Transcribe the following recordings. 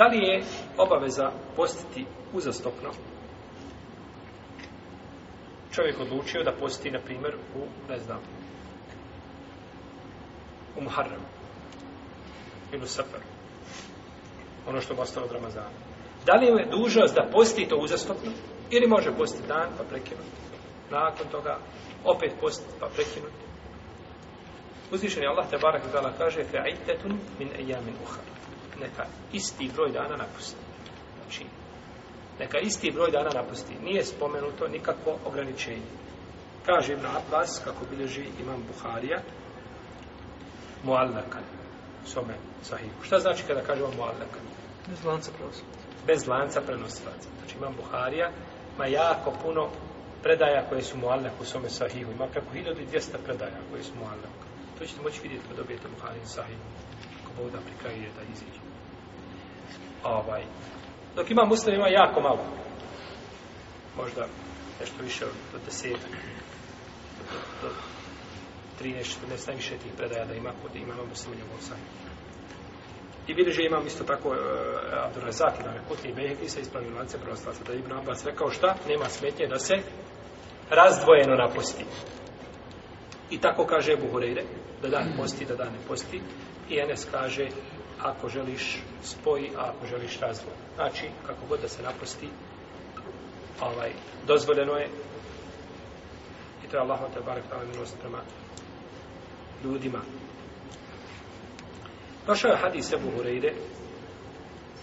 Da li je obaveza postiti uzastopno? Čovjek odlučio da posti, na primjer, u, ne znam, u Muharramu ili u Safaru. Ono što je ostalo od Ramazana. Da li je dužnost da posti to uzastopno? Ili može posti dan pa prekinuti? Nakon toga opet posti pa prekinuti? Uzvišen je Allah te barak kaže fe'aitetun min ejamin uhar neka isti broj dana napusti. Znači, neka isti broj dana napusti. Nije spomenuto nikakvo ograničenje. Kaže Ibn Abbas, kako bilježi Imam Buharija, muallakan, svome sahihu. Šta znači kada kaže on muallakan? Bez lanca prenosilaca. Bez lanca prenosilaca. Znači Imam Buharija ima jako puno predaja koje su muallak u svome sahihu. Ima preko 1200 predaja koje su muallak. To ćete moći vidjeti kada dobijete Buharijin sahihu ovdje pri kraju je da iziđe. Ovaj. Dok ima muslim, ima jako malo. Možda nešto više od desetak. Do, do 13, 14, najviše tih predaja da ima kod imama muslima njegov sanj. I vidi že imam isto tako e, Abdurazak i Dame Kutni i Behegi sa ispravnim lance prostaca da Ibn Abbas rekao šta? Nema smetnje da se razdvojeno napusti. I tako kaže Ebu Hureyre, da da ne posti, da da ne posti. I Enes kaže, ako želiš spoji, a ako želiš razvoj. Znači, kako god da se naposti, ovaj, dozvoljeno je i to je Allah, te barek, ta milost prema ljudima. Došao je hadis Ebu Hureyre,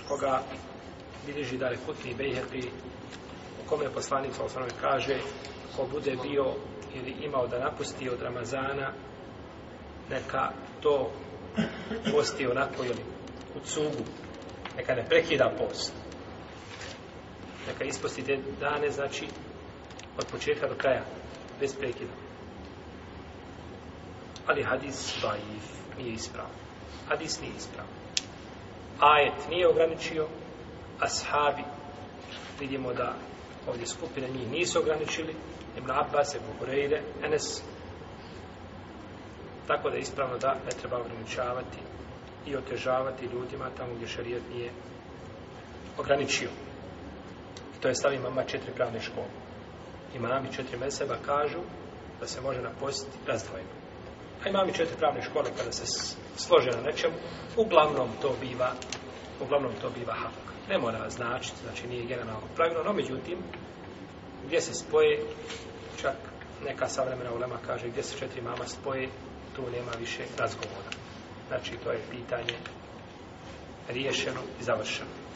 koga bilježi da je kutni bejheti, u kome je poslanik, sa kaže, kaže, ko bude bio ili imao da napusti od Ramazana neka to posti onako ili u cugu neka ne prekida post neka isposti te dane znači od početka do kraja bez prekida ali hadis bajiv nije ispravo hadis nije ispravo ajet nije ograničio ashabi vidimo da ovdje skupine njih nisu ograničili, Ibn Abbas, Ibn Hureyre, Enes. Tako da je ispravno da ne treba ograničavati i otežavati ljudima tamo gdje šarijet nije ograničio. I to je stavi mama četiri pravne škole. Imami četiri meseba kažu da se može napostiti razdvojeno. A imami četiri pravne škole kada se slože na nečemu, uglavnom to biva, uglavnom to biva hafaka ne mora značiti, znači nije generalno pravilo, no međutim, gdje se spoje, čak neka savremena ulema kaže gdje se četiri mama spoje, tu nema više razgovora. Znači, to je pitanje riješeno i završeno.